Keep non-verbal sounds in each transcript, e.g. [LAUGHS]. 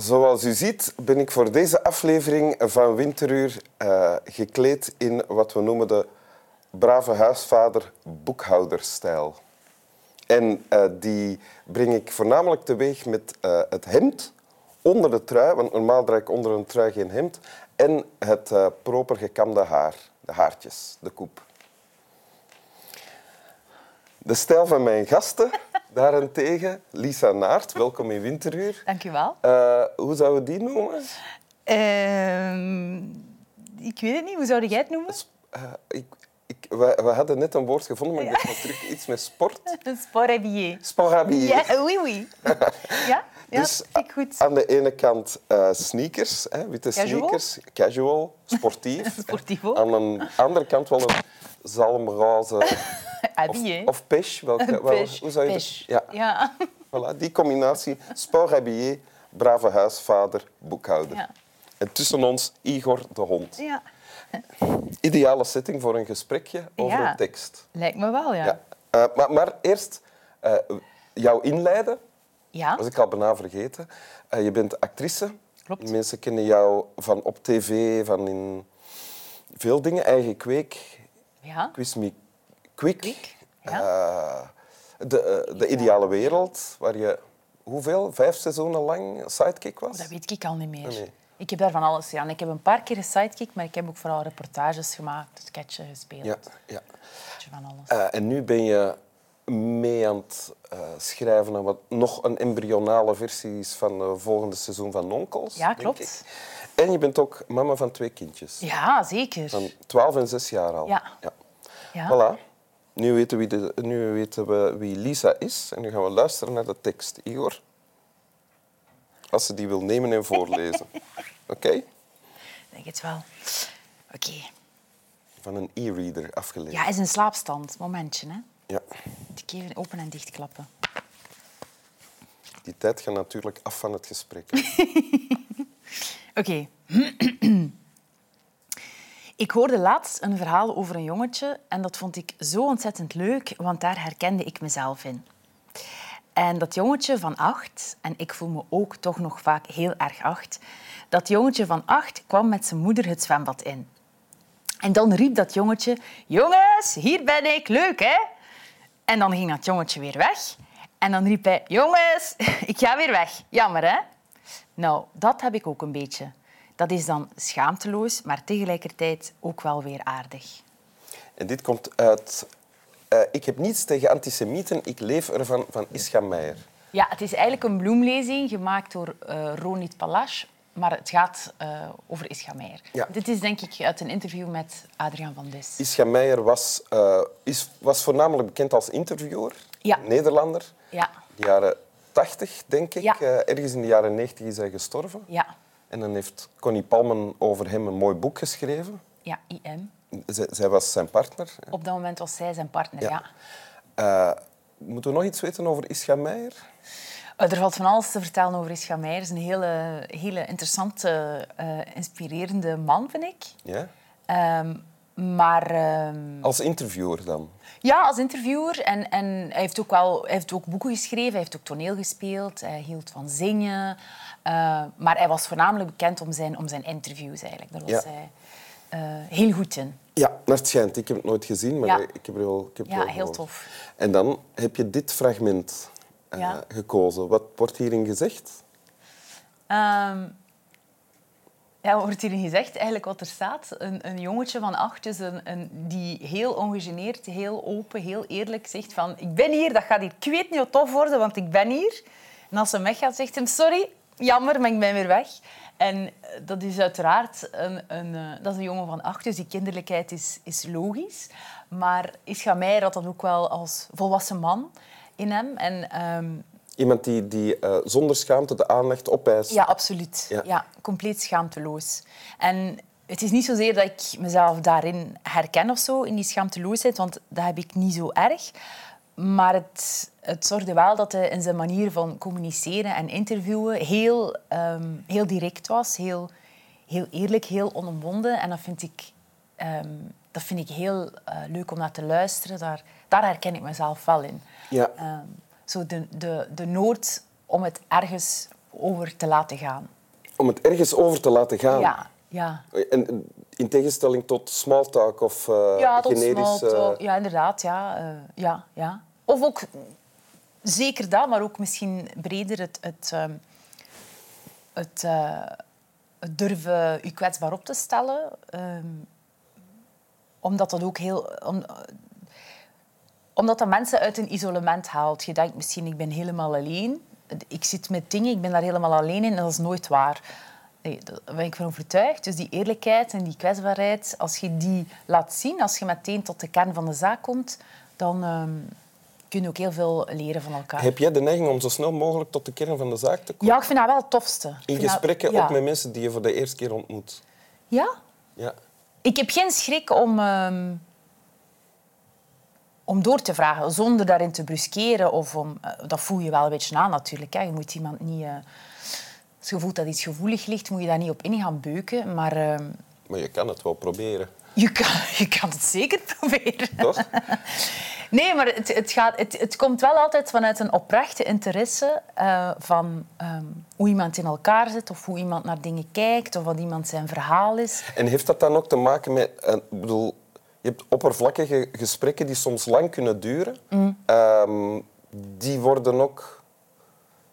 Zoals u ziet ben ik voor deze aflevering van Winteruur uh, gekleed in wat we noemen de brave huisvader boekhouderstijl. En uh, die breng ik voornamelijk teweeg met uh, het hemd onder de trui, want normaal draag ik onder een trui geen hemd, en het proper gekamde haar, de haartjes, de koep. De stijl van mijn gasten Daarentegen, Lisa Naert, welkom in Winteruur. Dank u wel. Uh, hoe zouden we die noemen? Uh, ik weet het niet. Hoe zou jij het noemen? Uh, ik, ik, we, we, hadden net een woord gevonden, maar ik ja. terug iets met sport. Sport habillé. Sport habillé. Ja, oui, oui. [LAUGHS] ja? Ja, dus ik goed. aan de ene kant uh, sneakers, hè, witte casual. sneakers, casual, sportief. [LAUGHS] Sportivo. Aan de andere kant wel een zalmroze [LAUGHS] [LAUGHS] habillé. Of, of pêche. Welke, [LAUGHS] wel, hoe zou je pêche. Dat? Ja. ja. [LAUGHS] Voilà, die combinatie. Sport habillé, brave huisvader, boekhouder. Ja. En tussen ons Igor de hond. Ja. Ideale setting voor een gesprekje over Ja. een tekst. Lijkt me wel, ja. Ja. Uh, maar, maar eerst uh, jou inleiden. Ja, was ik al bijna vergeten. Uh, je bent actrice. Klopt. Mensen kennen jou van op tv, van in veel dingen. Eigen kweek, ja. Quiz Me Quick. Quick, Uh, de, uh, de ideale wereld, waar je hoeveel, vijf seizoenen lang sidekick was? Oh, dat weet ik al niet meer. Nee. Ik heb daar van alles gedaan. Ik heb een paar keer een sidekick, maar ik heb ook vooral reportages gemaakt, sketchen gespeeld. Ja, ja. Van alles. Uh, en nu ben je mee aan het uh, schrijven aan wat nog een embryonale versie is van het volgende seizoen van Nonkels. ja, klopt. En je bent ook mama van twee kindjes. Ja, zeker. Van 12 en 6 jaar al. Ja. ja. Ja. Voilà. Nu weten, we wie de, nu weten we wie Lisa is en nu gaan we luisteren naar de tekst. Igor, als ze die wil nemen en voorlezen. [LAUGHS] Oké? Ik denk het wel. Oké. Van een e-reader afgelezen. Ja, is een slaapstand. Momentje, hè. Ja. Moet ik even open en dichtklappen. Die tijd gaat natuurlijk af van het gesprek. [LAUGHS] Oké. [CLEARS THROAT] Ik hoorde laatst een verhaal over een jongetje en dat vond ik zo ontzettend leuk, want daar herkende ik mezelf in. En dat jongetje van acht, en ik voel me ook toch nog vaak heel erg acht, dat jongetje van acht kwam met zijn moeder het zwembad in. En dan riep dat jongetje, jongens, hier ben ik, leuk hè? En dan ging dat jongetje weer weg. En dan riep hij, jongens, [LAUGHS] ik ga weer weg. Jammer hè? Nou, dat heb ik ook een beetje. Dat is dan schaamteloos, maar tegelijkertijd ook wel weer aardig. En dit komt uit... Uh, ik heb niets tegen antisemieten, ik leef ervan, van Ischa Meijer. Ja, het is eigenlijk een bloemlezing gemaakt door uh, Ronit Palache, maar het gaat uh, over Ischa Meijer. Ja. Dit is denk ik uit een interview met Adriaan van Dis. Ischa Meijer was, uh, is, was voornamelijk bekend als interviewer, Ja. Nederlander. Ja, De jaren 80, denk ik. Ja. Ergens in de jaren 90 is hij gestorven. ja, En dan heeft Connie Palmen over hem een mooi boek geschreven. ja, IM. Z- zij was zijn partner. Op dat moment was zij zijn partner, ja. ja. Uh, moeten we nog iets weten over Ischa Meijer? Er valt van alles te vertellen over Ischa Meijer. Hij is een hele, hele interessante, uh, inspirerende man, vind ik. Ja? Um, maar... Um... Als interviewer dan? Ja, als interviewer. En, en hij, heeft ook wel, hij heeft ook boeken geschreven, hij heeft ook toneel gespeeld, hij hield van zingen. Uh, maar hij was voornamelijk bekend om zijn, om zijn interviews eigenlijk. Daar was Ja. hij uh, heel goed in. Ja, naar het schijnt. Ik heb het nooit gezien, maar Ja. ik heb er wel ik heb Ja, wel heel gehoord. tof. En dan heb je dit fragment Ja. gekozen. Wat wordt hierin gezegd? Um, ja, wordt hierin gezegd? Eigenlijk wat er staat. Een, een jongetje van acht dus een, een, die heel ongegeneerd, heel open, heel eerlijk zegt van ik ben hier, dat gaat hier ik weet niet wat tof worden, want ik ben hier. En als ze weggaat, zegt hij sorry, jammer, maar ik ben weer weg. En eh, dat is uiteraard een, een, uh, dat is een jongen van acht, dus die kinderlijkheid is, is logisch. Maar Ischa Meijer had dat ook wel als volwassen man in hem. En, um, Iemand die, die uh, zonder schaamte de aandacht opeist. ja, absoluut. Ja. Ja. compleet schaamteloos. En het is niet zozeer dat ik mezelf daarin herken of zo, in die schaamteloosheid, want dat heb ik niet zo erg. Maar het, het zorgde wel dat hij in zijn manier van communiceren en interviewen heel, um, heel direct was, heel, heel eerlijk, heel onomwonden. En dat vind ik, um, dat vind ik heel uh, leuk om naar te luisteren. Daar, daar herken ik mezelf wel in. Ja. Um, zo de, de, de nood om het ergens over te laten gaan. Om het ergens over te laten gaan. Ja, ja. En in tegenstelling tot small talk of uh, ja, tot generisch... talk. Ja, inderdaad. Ja. Uh, ja, ja. Of ook zeker dat, maar ook misschien breder het, het, uh, het, durven je kwetsbaar op te stellen. Ehm, omdat dat ook heel... omdat dat mensen uit een isolement haalt. Je denkt misschien, ik ben helemaal alleen. Ik zit met dingen, ik ben daar helemaal alleen in en dat is nooit waar. Nee, daar ben ik van overtuigd. Dus die eerlijkheid en die kwetsbaarheid, als je die laat zien, als je meteen tot de kern van de zaak komt, dan um, kun je ook heel veel leren van elkaar. Heb jij de neiging om zo snel mogelijk tot de kern van de zaak te komen? Ja, ik vind dat wel het tofste. In gesprekken ook met mensen die je voor de eerste keer ontmoet? Ja. ja. Ik heb geen schrik om... Um, om door te vragen, zonder daarin te bruskeren. Of om, uh, dat voel je wel een beetje aan natuurlijk. Hè. Je moet iemand niet... Uh, als je voelt dat iets gevoelig ligt, moet je daar niet op in gaan beuken. Maar, uh, maar je kan het wel proberen. Je kan, [LAUGHS] je kan het zeker proberen. Toch? [LAUGHS] Nee, maar het, het, gaat, het, het komt wel altijd vanuit een oprechte interesse uh, van um, hoe iemand in elkaar zit of hoe iemand naar dingen kijkt of wat iemand zijn verhaal is. En heeft dat dan ook te maken met... Uh, ik bedoel, je hebt oppervlakkige gesprekken die soms lang kunnen duren. Mm. Um, die worden ook...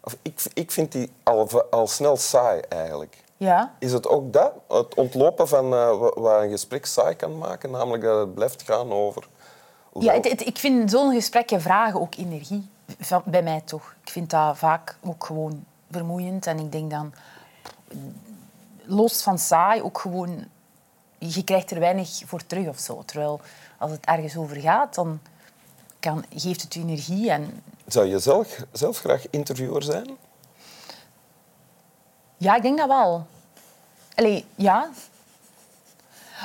Of ik, ik vind die al, al snel saai eigenlijk. Ja. Is het ook dat? Het ontlopen van uh, wat een gesprek saai kan maken? Namelijk dat het blijft gaan over... Ja, het, het, ik vind zo'n gesprekken vragen ook energie. Van, bij mij toch. Ik vind dat vaak ook gewoon vermoeiend. En ik denk dan... Los van saai, ook gewoon... Je krijgt er weinig voor terug of zo. Terwijl als het ergens over gaat, dan kan, geeft het je energie. En... Zou je zelf, zelf graag interviewer zijn? Ja, ik denk dat wel. Allee, ja.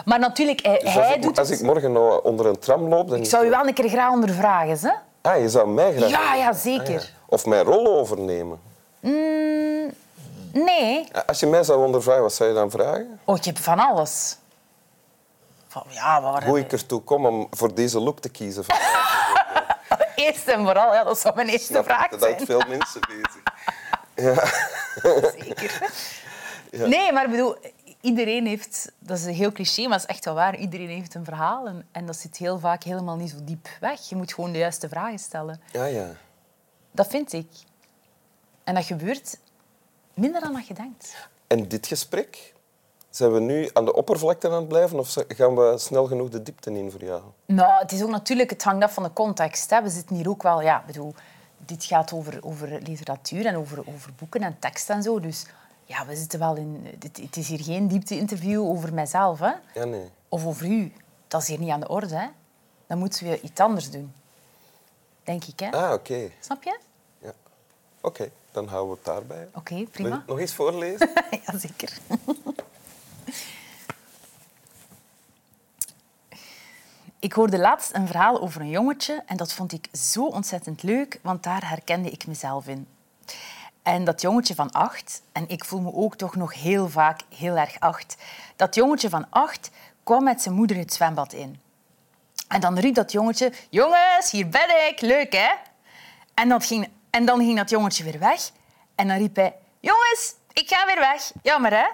Maar natuurlijk, hij, dus hij ik, doet als ik morgen nou onder een tram loop... Dan ik zou je wel een keer graag ondervragen, hè? Ah, je zou mij graag... Ja, ja, zeker. Ah, ja. Of mijn rol overnemen? Mm, nee. Als je mij zou ondervragen, wat zou je dan vragen? Oh, je hebt van alles. Van, ja, waar... Hoe ik ertoe kom om voor deze look te kiezen. [LAUGHS] Eerst en vooral, ja, dat zou mijn eerste Snap vraag dat zijn. Dat veel mensen bezig. Ja. Zeker. [LAUGHS] Ja. Nee, maar ik bedoel, iedereen heeft, dat is een heel cliché, maar dat is echt wel waar, iedereen heeft een verhaal en, en dat zit heel vaak helemaal niet zo diep weg. Je moet gewoon de juiste vragen stellen. Ja, ja. Dat vind ik. En dat gebeurt minder dan dat je denkt. En dit gesprek, zijn we nu aan de oppervlakte aan het blijven of gaan we snel genoeg de diepte in voor jou? Nou, het is ook natuurlijk, het hangt af van de context. Hè. We zitten hier ook wel, ja, bedoel, dit gaat over, over literatuur en over, over boeken en tekst en zo. Dus ja, we zitten wel in... Het is hier geen diepte-interview over mijzelf, hè. Ja, nee. Of over u. Dat is hier niet aan de orde, hè. Dan moeten we iets anders doen. Denk ik, hè. Ah, oké. Okay. Snap je? Ja. Oké, okay, dan houden we het daarbij. Oké, okay, prima. Nog eens voorlezen? [LAUGHS] ja, Ik hoorde laatst een verhaal over een jongetje en dat vond ik zo ontzettend leuk, want daar herkende ik mezelf in. En dat jongetje van acht, en ik voel me ook toch nog heel vaak heel erg acht, dat jongetje van acht kwam met zijn moeder het zwembad in. En dan riep dat jongetje, jongens, hier ben ik, leuk hè? En, dat ging, en dan ging dat jongetje weer weg en dan riep hij, jongens, ik ga weer weg, jammer hè?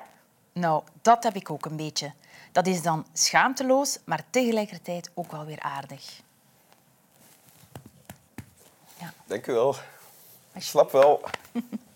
Nou, dat heb ik ook een beetje. Dat is dan schaamteloos, maar tegelijkertijd ook wel weer aardig. Ja. Dank u wel. Ik slap wel. [LAUGHS]